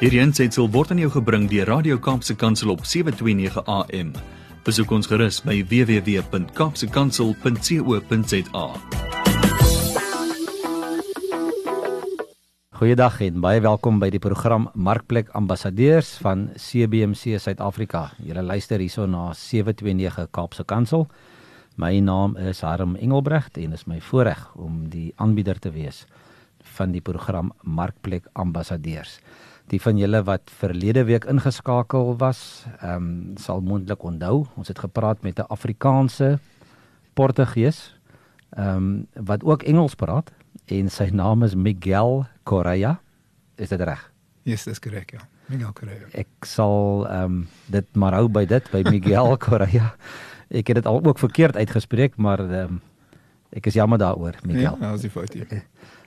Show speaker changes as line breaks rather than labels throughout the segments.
Hierdie aanseit sal word aan jou gebring deur Radio Kaapse Kansel op 729 AM. Besoek ons gerus by www.kapsekansel.co.za.
Goeiedag en baie welkom by die program Markplek Ambassadeurs van CBC Suid-Afrika. Julle luister hierso na 729 Kaapse Kansel. My naam is Harm Engelbrecht en is my voorreg om die aanbieder te wees van die program Markplek Ambassadeurs. Die van julle wat verlede week ingeskakel was, ehm um, sal moontlik onthou, ons het gepraat met 'n Afrikaanse Portugees ehm um, wat ook Engels praat en sy naam is Miguel Correa. Is dit reg?
Yes, dis korrek, ja. Miguel Correa.
Ek sal ehm um, dit maar hou by dit by Miguel Correa. Ek het dit al ook verkeerd uitgespreek, maar ehm um, ek is jammer daaroor, Miguel.
Ja, as jy fout hier.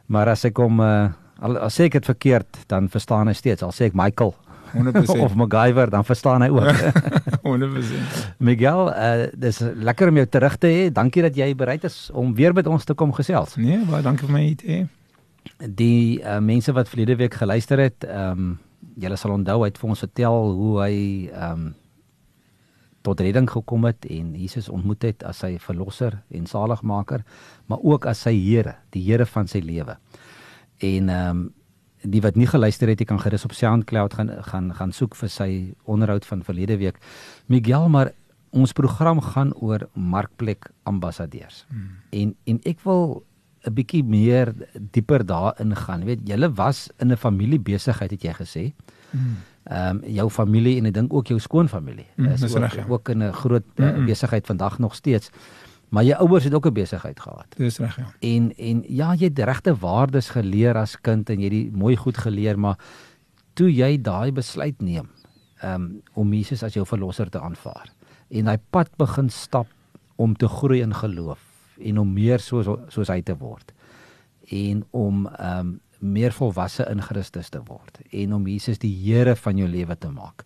Maar as ek hom uh, al as ek dit verkeerd, dan verstaan hy steeds. Al sê ek Michael
100%.
of MacGyver, dan verstaan hy ook.
100%.
Miguel, uh, dis lekker om jou terug te hê. Dankie dat jy bereid is om weer met ons te kom gesels.
Nee, baie dankie vir my hier te hê.
Die uh, mense wat verlede week geluister het, ehm um, julle sal onthou hy het vir ons vertel hoe hy ehm um, tot redding gekom het en Jesus ontmoet het as sy verlosser en saligmaker, maar ook as sy Here, die Here van sy lewe. En ehm um, die wat nie geluister het, jy kan gerus op SoundCloud gaan gaan gaan soek vir sy onderhoud van verlede week. Miguel, maar ons program gaan oor markplek ambassadeurs. Hmm. En en ek wil 'n bietjie meer dieper daarin gaan. Jy weet, julle was in 'n familiebesigheid het jy gesê. Hmm. Ehm um, jou familie en ek dink ook jou skoonfamilie
Mm,
is
dis
ook,
reg, ja.
ook in 'n groot uh,
Mm, mm.
besigheid vandag nog steeds. Maar jou ouers het ook 'n besigheid gehad.
Dis reg, ja.
En en ja, jy het regte waardes geleer as kind en jy het die mooi goed geleer, maar toe jy daai besluit neem um, om Jesus as jou verlosser te aanvaar en daai pad begin stap om te groei in geloof en om meer soos soos hy te word en om um, meer volwasse in Christus te word en om Jesus die Here van jou lewe te maak.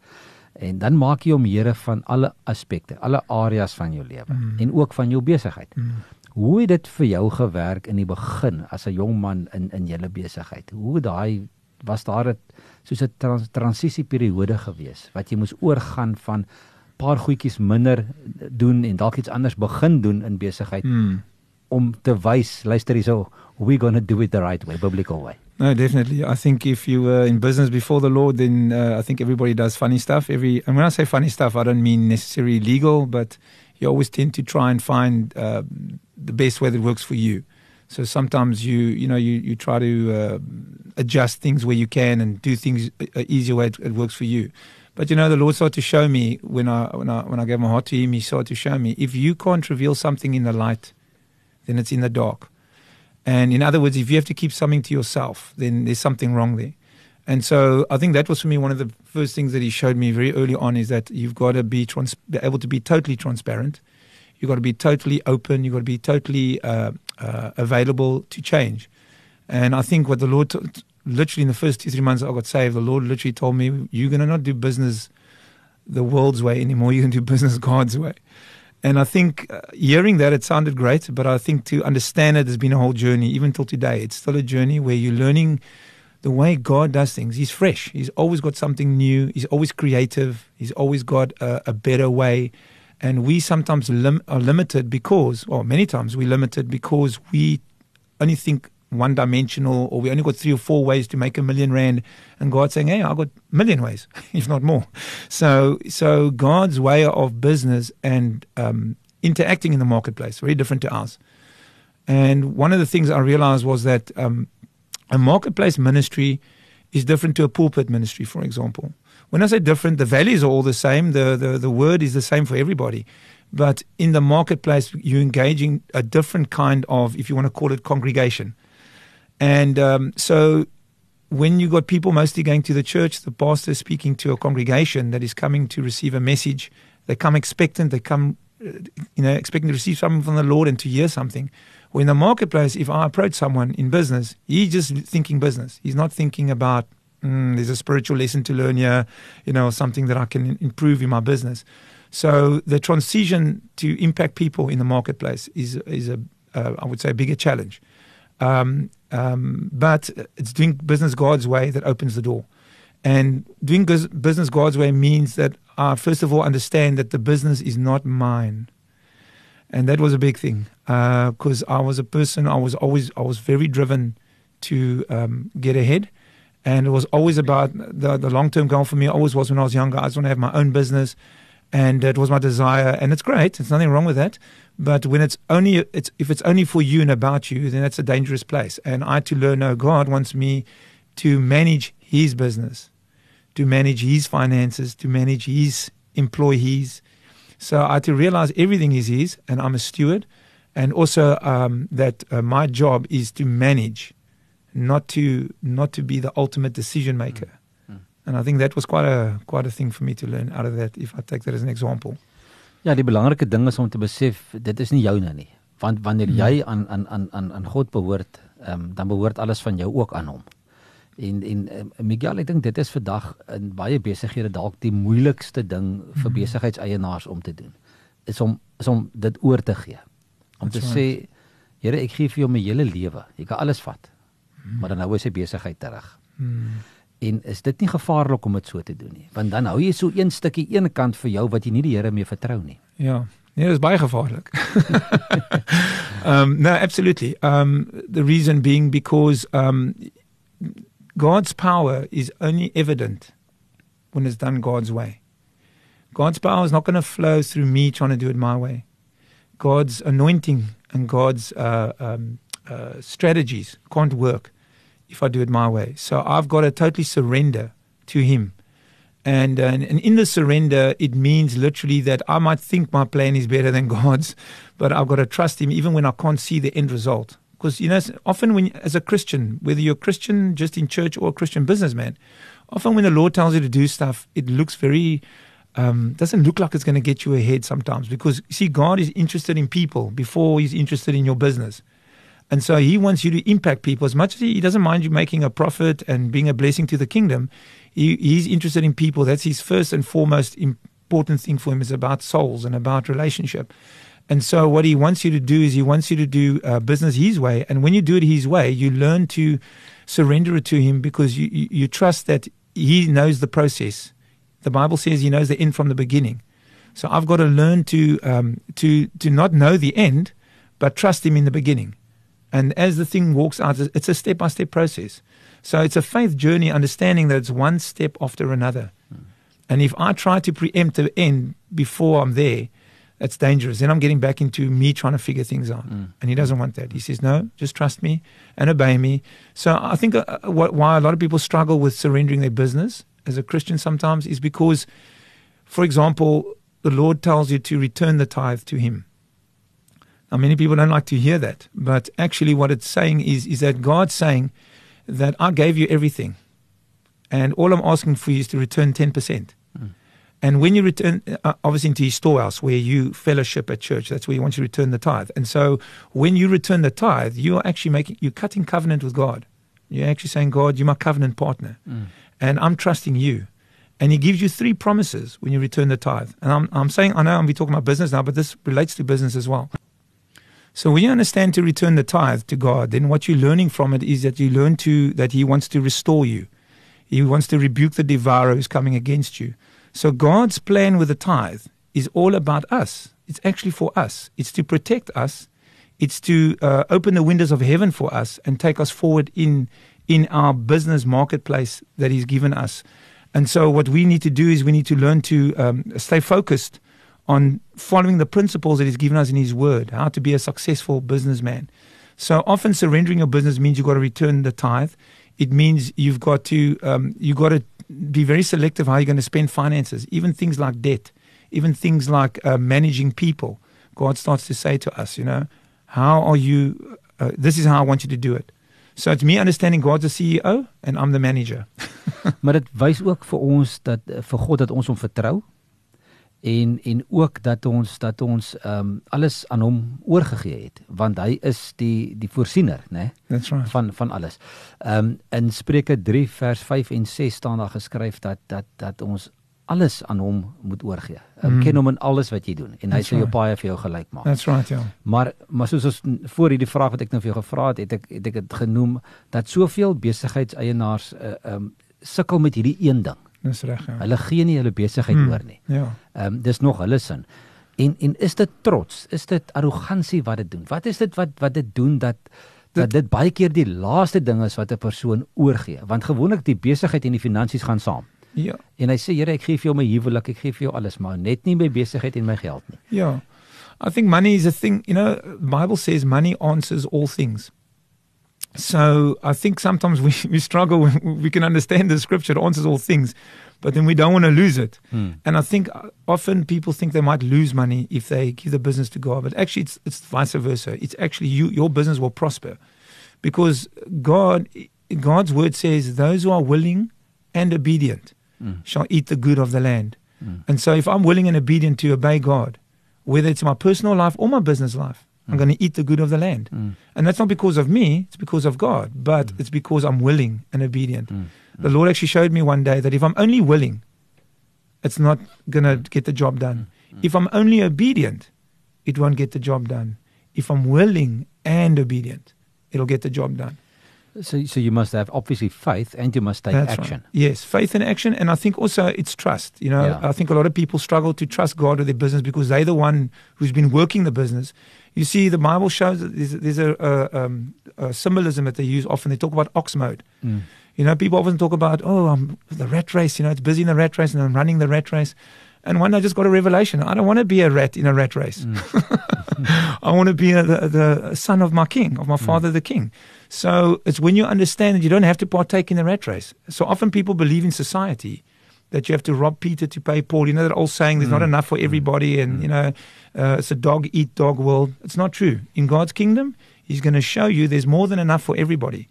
En dan maak jy hom Here van alle aspekte, alle areas van jou lewe mm. en ook van jou besigheid.
Mm.
Hoe het dit vir jou gewerk in die begin as 'n jong man in in julle besigheid? Hoe daai was daar 'n soos 'n trans, transisieperiode gewees wat jy moes oorgaan van paar goedjies minder doen en dalk iets anders begin doen in besigheid
Mm.
Om te wys, luister hierso, we're going to do it the right way, biblical way.
No, definitely. I think if you were in business before the Lord, then uh, I think everybody does funny stuff. Every, and when I say funny stuff, I don't mean necessarily legal, but you always tend to try and find uh, the best way that works for you. So sometimes you, you know, you, you try to uh, adjust things where you can and do things a, easier way it, it works for you. But you know, the Lord started to show me when I when I when I gave my heart to Him, He started to show me if you can't reveal something in the light, then it's in the dark. And in other words, if you have to keep something to yourself, then there's something wrong there. And so I think that was for me one of the first things that he showed me very early on is that you've got to be, trans- be able to be totally transparent. You've got to be totally open. You've got to be totally uh, uh, available to change. And I think what the Lord, t- literally in the first two, three months I got saved, the Lord literally told me, you're going to not do business the world's way anymore. You're going to do business God's way. And I think uh, hearing that, it sounded great, but I think to understand it has been a whole journey, even till today. It's still a journey where you're learning the way God does things. He's fresh. He's always got something new. He's always creative. He's always got a, a better way. And we sometimes lim- are limited because, or many times we're limited because we only think one dimensional or we only got three or four ways to make a million rand and God's saying, Hey, I've got a million ways, if not more. So so God's way of business and um, interacting in the marketplace, very different to ours. And one of the things I realized was that um, a marketplace ministry is different to a pulpit ministry, for example. When I say different, the values are all the same, the, the, the word is the same for everybody. But in the marketplace, you're engaging a different kind of, if you want to call it, congregation. And um, so when you got people mostly going to the church, the pastor speaking to a congregation that is coming to receive a message. They come expectant, they come, uh, you know, expecting to receive something from the Lord and to hear something. Well, in the marketplace, if I approach someone in business, he's just thinking business. He's not thinking about mm, there's a spiritual lesson to learn here, you know, something that I can improve in my business. So the transition to impact people in the marketplace is is a uh, I would say a bigger challenge. Um, um, but it's doing business God's way that opens the door. And doing business God's way means that I first of all understand that the business is not mine. And that was a big thing because uh, I was a person, I was always, I was very driven to um, get ahead. And it was always about the, the long term goal for me, always was when I was younger. I just want to have my own business. And it was my desire. And it's great. There's nothing wrong with that. But when it's only, it's, if it's only for you and about you, then that's a dangerous place. And I had to learn, no, God wants me to manage his business, to manage his finances, to manage his employees. So I had to realize everything is his, and I'm a steward. And also um, that uh, my job is to manage not to not to be the ultimate decision maker. And I think that was quite a quite a thing for me to learn out of that if I take that as an example.
Ja, die belangrike ding is om te besef dit is nie joune nie. Want wanneer mm. jy aan aan aan aan aan God behoort, ehm um, dan behoort alles van jou ook aan hom. En en um, Miguel, ek dink dit is vandag in baie besighede dalk die moeilikste ding vir mm. besigheidseienaars om te doen. Is om is om dit oor te gee. Om That's te right. sê, Here, ek gee vir jou my hele lewe. Jy kan alles vat maar dan hou hy sy besigheid terug. Hmm. En is dit nie gevaarlik om dit so te doen nie? Want dan hou jy so een stukkie een kant vir jou wat jy nie die Here mee vertrou nie.
Ja. Nee, dit is baie gevaarlik. um no, absolutely. Um the reason being because um God's power is only evident when it's done God's way. God's power is not going to flow through me trying to do it my way. God's anointing and God's uh, um, uh, strategies can't work if I do it my way. So I've got to totally surrender to Him. And, uh, and in the surrender, it means literally that I might think my plan is better than God's, but I've got to trust Him even when I can't see the end result. Because you know, often when as a Christian, whether you're a Christian just in church or a Christian businessman, often when the Lord tells you to do stuff, it looks very um, doesn't look like it's going to get you ahead sometimes. Because see, God is interested in people before He's interested in your business. And so he wants you to impact people as much as he doesn't mind you making a profit and being a blessing to the kingdom. He, he's interested in people. That's his first and foremost important thing for him is about souls and about relationship. And so what he wants you to do is he wants you to do uh, business his way. And when you do it his way, you learn to surrender it to him because you, you, you trust that he knows the process. The Bible says he knows the end from the beginning. So I've got to learn to um, to to not know the end, but trust him in the beginning. And as the thing walks out, it's a step by step process. So it's a faith journey, understanding that it's one step after another. Mm. And if I try to preempt the end before I'm there, that's dangerous. Then I'm getting back into me trying to figure things out. Mm. And he doesn't want that. He says, no, just trust me and obey me. So I think uh, uh what, why a lot of people struggle with surrendering their business as a Christian sometimes is because, for example, the Lord tells you to return the tithe to him. Now, many people don't like to hear that, but actually, what it's saying is, is that God's saying that I gave you everything, and all I'm asking for you is to return 10%. Mm. And when you return, uh, obviously, into his storehouse where you fellowship at church, that's where you want to return the tithe. And so, when you return the tithe, you are actually making, you're cutting covenant with God. You're actually saying, God, you're my covenant partner, mm. and I'm trusting you. And he gives you three promises when you return the tithe. And I'm, I'm saying, I know I'm be talking about business now, but this relates to business as well. So when you understand to return the tithe to God, then what you're learning from it is that you learn to that He wants to restore you. He wants to rebuke the devourer who's coming against you. So God's plan with the tithe is all about us. It's actually for us. It's to protect us. It's to uh, open the windows of heaven for us and take us forward in in our business marketplace that He's given us. And so what we need to do is we need to learn to um, stay focused on following the principles that He's given us in His Word, how to be a successful businessman. So often, surrendering your business means you've got to return the tithe. It means you've got to um, you've got to be very selective how you're going to spend finances, even things like debt, even things like uh, managing people. God starts to say to us, you know, how are you? Uh, this is how I want you to do it. So it's me understanding God's the CEO and I'm the manager.
maar dit wys ook vir ons dat vir God dat ons hom vertrou en en ook dat ons dat ons ehm um, alles aan hom oorgegee het want hy is die die voorsiener nê
right.
van van alles. Ehm um, in Spreuke 3 vers 5 en 6 staan daar geskryf dat dat dat ons alles aan hom moet oorgee. Um, mm. Ken hom in alles wat jy doen en hy sal jou paai vir jou gelyk maak.
That's right, ja.
Maar maar soos ons voor hierdie vraag wat ek nou vir jou gevra het, het ek het ek dit genoem dat soveel besigheidseienaars uh, um sukkel met hierdie een ding.
Dis reg. Ja.
Hulle gee nie hulle besigheid
Hmm.
oor nie.
Ja.
Ehm um, dis nog hulle sin. En en is dit trots? Is dit arrogansie wat dit doen? Wat is dit wat wat dit doen dat dat dit baie keer die laaste ding is wat 'n persoon oorgee? Want gewoonlik die besigheid en die finansies gaan saam.
Ja.
En hy sê Here, ek gee vir jou my huwelik, ek gee vir jou alles, maar net nie my besigheid en my geld nie.
Yeah. I think money is a thing, you know, the Bible says money answers all things. So I think sometimes we, we struggle we can understand the scripture it answers all things, but then we don't want to lose it.
Hmm.
And I think uh, often people think they might lose money if they give the business to God, but actually it's, it's vice versa. It's actually you, your business will prosper because God, God's word says those who are willing and obedient
Mm.
shall eat the good of the land.
Mm.
And so if I'm willing and obedient to obey God, whether it's my personal life or my business life, I'm
Mm.
going to eat the good of the land.
Mm.
And that's not because of me, it's because of God, but
Mm.
it's because I'm willing and obedient.
Mm.
The Lord actually showed me one day that if I'm only willing, it's not going to get the job done.
Mm.
If I'm only obedient, it won't get the job done. If I'm willing and obedient, it'll get the job done.
So so you must have obviously faith and you must take
That's
action.
Right. Yes, faith and action. And I think also it's trust. You know,
Yeah.
I think a lot of people struggle to trust God with their business because they're the one who's been working the business. You see, the Bible shows that there's, there's a, a, um, a symbolism that they use often. They talk about ox mode.
Mm.
You know, people often talk about, oh, I'm the rat race. You know, it's busy in the rat race and I'm running the rat race. And one day I just got a revelation. I don't want to be a rat in a rat race.
Mm.
I want to be a, the, the son of my king, of my father, the king. So it's when you understand that you don't have to partake in the rat race. So often people believe in society that you have to rob Peter to pay Paul. You know that old saying, there's not
Mm.
enough for everybody, and you know, uh, it's a dog eat dog world. It's not true. In God's kingdom, He's going to show you there's more than enough for everybody.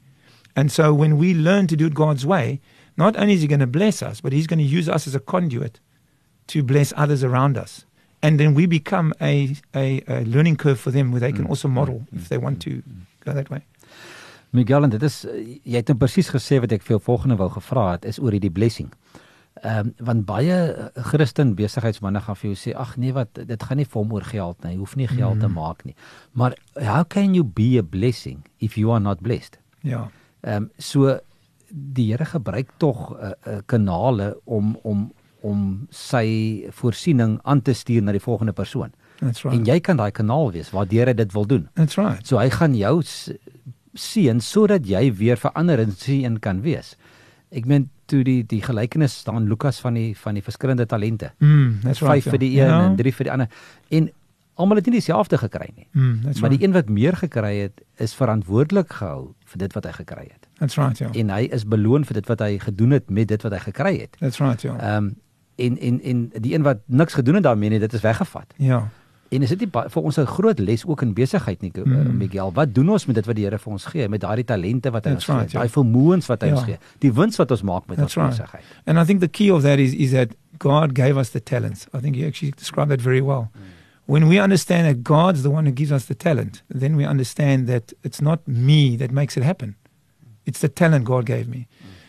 And so when we learn to do it God's way, not only is He going to bless us, but He's going to use us as a conduit to bless others around us. And then we become a, a, a learning curve for them where they can
Mm.
also model
Mm.
if they want to go that way.
Miguel en dit is jy het nou presies gesê wat ek vir jou volgende wou gevra het is oor hierdie blessing. Ehm um, want baie eh, Christen besigheidsmense gaan vir jou sê ag nee wat dit gaan nie vir hom oor geld nie. Hy hoef nie geld mm. te maak nie. Maar how can you be a blessing if you are not blessed?
Yeah.
Ehm um, so die Here gebruik tog 'n uh, uh, kanale om om om sy voorsiening aan te stuur na die volgende persoon.
That's
En
right.
jy kan daai kanaal wees waardeur hy dit wil doen.
That's right.
So hy gaan jou seën sodat jy weer verander en seën kan wees. Ek meen toe die die gelykenis staan Lukas van die van die verskillende talente.
Mm, that's right.
Vyf vir die een en drie vir die ander. En almal het nie dieselfde gekry nie.
Mm, that's
maar
right.
die een wat meer gekry het, is verantwoordelik gehou vir dit wat hy gekry het.
That's right. Yeah.
En hy is beloon vir dit wat hy gedoen het met dit wat hy gekry het.
That's right. Yeah.
Ehm um, en en en die een wat niks gedoen het daarmee nie, dit is weggevat.
yeah.
En is dit nie vir ons 'n groot les ook in besigheid nie,
Mm.
mm. Miguel? Wat doen ons met dit wat die Here vir ons gee, met daardie talente wat hy
That's
ons
right,
gee,
ja.
daai vermoëns wat hy
Ja.
ons gee, die wins wat ons maak met
That's
ons
right.
besigheid?
And I think the key of that is is that God gave us the talents. I think you actually described that very well. When we understand that God's the one who gives us the talent, then we understand that it's not me that makes it happen. It's the talent God gave me.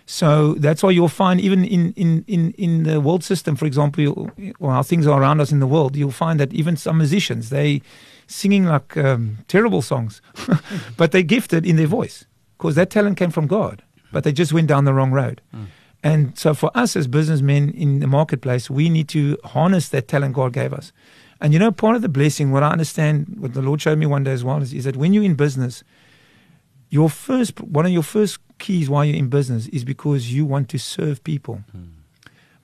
So that's why you'll find even in, in, in, in the world system, for example, or how things are around us in the world, you'll find that even some musicians, they singing like um, terrible songs, but they're gifted in their voice because that talent came from God, but they just went down the wrong road. And so for us as businessmen in the marketplace, we need to harness that talent God gave us. And you know, part of the blessing, what I understand, what the Lord showed me one day as well, is, is that when you're in business, your first one of your first keys while you're in business is because you want to serve people.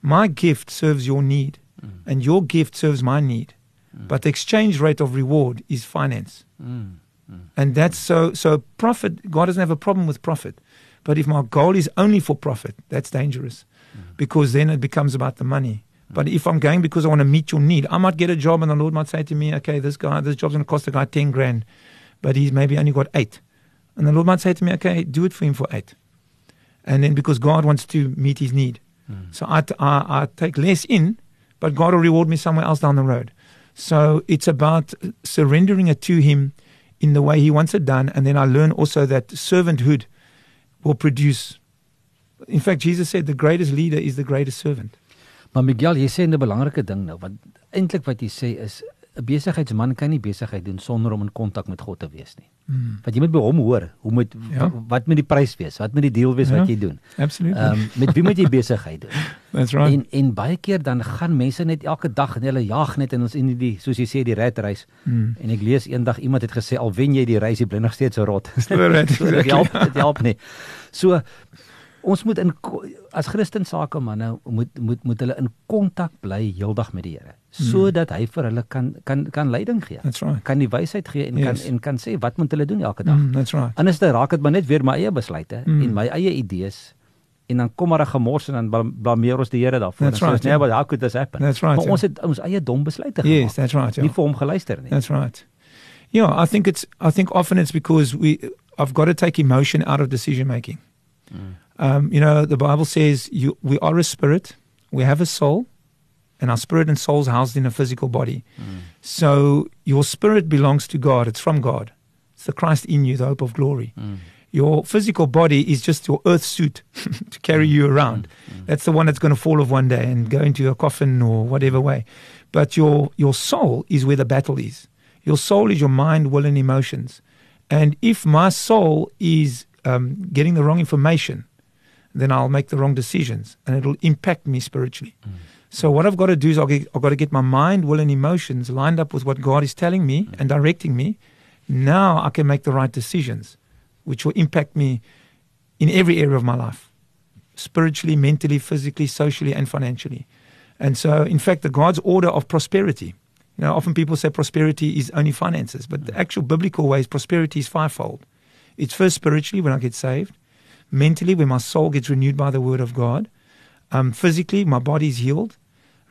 My gift serves your need, and your gift serves my need. But the exchange rate of reward is finance.
Mm.
And that's so so profit God doesn't have a problem with profit. But if my goal is only for profit, that's dangerous. Because then it becomes about the money. But if I'm going because I want to meet your need, I might get a job and the Lord might say to me, Okay, this guy this job's gonna cost the guy ten grand, but he's maybe only got eight. And the Lord might say to me, Okay, do it for him for eight. And then because God wants to meet his need. So I, I, I take less in, but God will reward me somewhere else down the road. So it's about surrendering it to Him in the way He wants it done. And then I learn also that servanthood will produce. In fact, Jesus said the greatest leader is the greatest servant.
Maar Miguel, jy sê 'n belangrike ding nou, want eintlik wat jy sê is 'n besigheidsman kan nie besigheid doen sonder om in kontak met God te wees nie.
Mm.
Want jy moet by hom hoor, hoe moet
Ja.
wat moet die prys wees? Wat moet die deal wees
Ja.
wat jy doen?
Absolutely.
Ehm um, met wie moet jy besigheid doen?
That's right.
En en baie keer dan gaan mense net elke dag en hulle jag net in ons in die soos jy sê die red race.
Mm.
En ek lees eendag iemand het gesê al wen jy die race, jy bly nog steeds so rot.
So
dit help dit help nie. So ons moet in as Christen sakemanne moet moet moet hulle in kontak bly heeldag met die Here sodat hy vir hulle kan kan kan leiding gee.
Right.
Kan die wysheid gee en
Yes.
kan en kan sê wat moet hulle doen elke dag.
Mm, that's right.
Anders dan raak dit maar net weer my eie besluite
Mm.
en my eie idees en dan kom maar 'n gemors en dan bla- blameer ons die Here daarvoor.
That's
ons,
right,
nee,
yeah.
but how could this happen?
That's right,
Maar
yeah.
ons het ons eie dom besluite gemaak.
Yes, that's right.
Nie
Yeah.
vir hom geluister nie.
That's right. Yeah, I think it's. I think often it's because we. I've got to take emotion out of decision making. Um, you know, the Bible says you we are a spirit, we have a soul, and our spirit and soul is housed in a physical body. So your spirit belongs to God. It's from God. It's the Christ in you, the hope of glory.
Mm.
Your physical body is just your earth suit to carry you around. That's the one that's going to fall off one day and go into a coffin or whatever way. But your your soul is where the battle is. Your soul is your mind, will, and emotions. And if my soul is um, getting the wrong information, then I'll make the wrong decisions, and it'll impact me spiritually. So what I've got to do is I've got I've got to get my mind, will, and emotions lined up with what God is telling me and directing me. Now I can make the right decisions, which will impact me in every area of my life, spiritually, mentally, physically, socially, and financially. And so, in fact, the God's order of prosperity. You know, often people say prosperity is only finances, but the actual biblical way is prosperity is fivefold. It's first spiritually when I get saved, mentally when my soul gets renewed by the Word of God, um, physically my body is healed,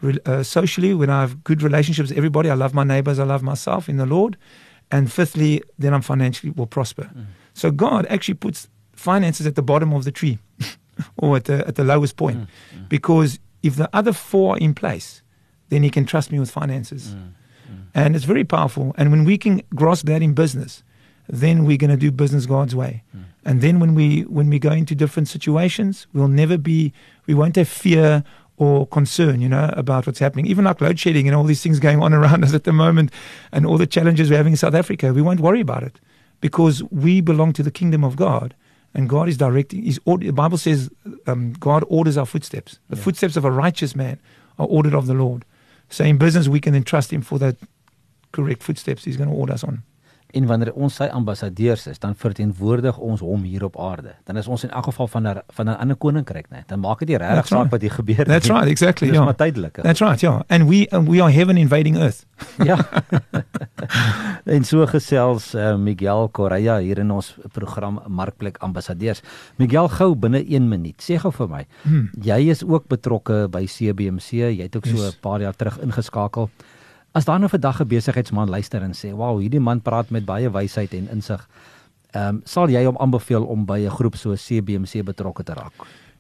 Re- uh, socially when I have good relationships with everybody, I love my neighbors, I love myself in the Lord, and fifthly, then I'm financially will prosper. Mm. So God actually puts finances at the bottom of the tree, or at the at the lowest point, mm. Mm. because if the other four are in place, then He can trust me with finances. And it's very powerful. And when we can grasp that in business, then we're going to do business God's way. And then when we when we go into different situations, we'll never be we won't have fear or concern, you know, about what's happening. Even like load shedding and all these things going on around us at the moment and all the challenges we're having in South Africa, we won't worry about it because we belong to the kingdom of God. And God is directing. His order, the Bible says um, God orders our footsteps. The footsteps of a righteous man are ordered of the Lord. So in business, we can entrust Him for that correct footsteps He's going to order us on.
En wanneer ons sy ambassadeurs is, dan verteenwoordig ons hom hier op aarde. Dan is ons in elk geval van 'n van 'n ander koninkryk, né? Dan maak dit nie regtig
That's
saak
right.
wat hier gebeur
That's
nie.
right, exactly.
Dis
Yeah.
maar tydelik.
That's right, yeah. And we and we are heaven invading earth.
Ja. en so gesels uh, Miguel Correa hier in ons program Markplek Ambassadeurs. Miguel gou binne 1 minuut. Sê gou vir my.
Hmm.
Jy is ook betrokke by CBMC. Jy het ook so 'n
Yes.
paar jaar terug ingeskakel. As daar nou vandag 'n besigheidsman luister en sê, "Wow, hierdie man praat met baie wysheid en insig." Ehm um, sal jy hom aanbeveel om by 'n groep so CBMC betrokke te raak?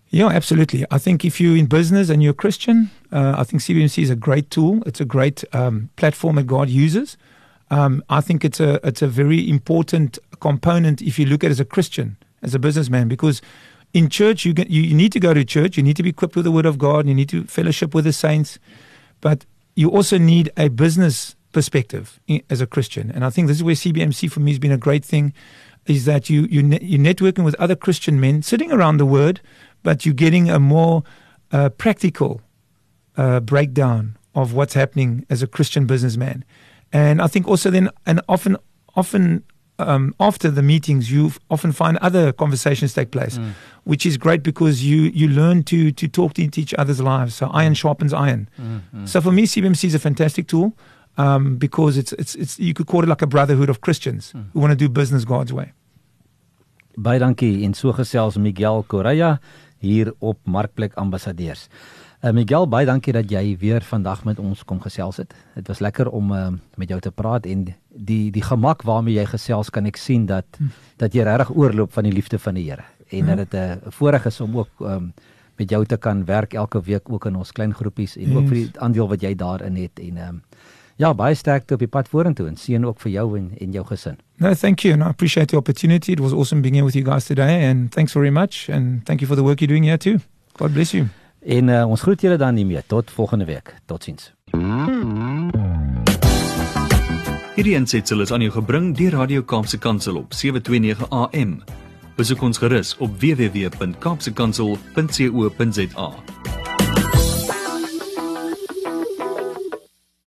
Yeah, absolutely. I think if you're in business and you're a Christian, uh, I think CBMC is a great tool. It's a great um, platform that God uses. Um, I think it's a it's a very important component if you look at it as a Christian, as a businessman, because in church you get you need to go to church, you need to be equipped with the Word of God, you need to fellowship with the saints, but you also need a business perspective as a Christian. And I think this is where CBMC for me has been a great thing, is that you you ne- you're networking with other Christian men sitting around the Word, but you're getting a more uh, practical uh, breakdown of what's happening as a Christian businessman. And I think also then, and often, often um, after the meetings, you often find other conversations take place, which is great because you you learn to to talk into each other's lives. So iron sharpens iron. So for me, CBMC is a fantastic tool um, because it's it's it's you could call it like a brotherhood of Christians who want to do business God's way.
Baie dankie en so gesels Miguel Correa hier op Markplek Ambassadeurs. Uh, Miguel, baie dankie dat jy weer vandag met ons kom gesels het. Dit was lekker om uh, met jou te praat en die die gemak waarmee jy gesels kan ek sien dat dat jy regtig oorloop van die liefde van die Here en dat dit 'n uh, voorreg is om ook um, met jou te kan werk elke week ook in ons klein groepies en ook vir die aandeel wat jy daarin het en um, ja, baie sterkte op die pad vorentoe en seën ook vir jou en en jou gesin.
No, thank you, and I appreciate the opportunity. It was awesome being here with you guys today, and thanks very much, and thank you for the work you're doing here too. God bless you.
En uh, ons groet julle dan nie meer tot volgende week. Totsiens.
Hierdie aansetsel is aan jou gebring deur Radio Kaapse Kansel op 729 AM. Besoek ons gerus op www.kaapsekansel.co.za.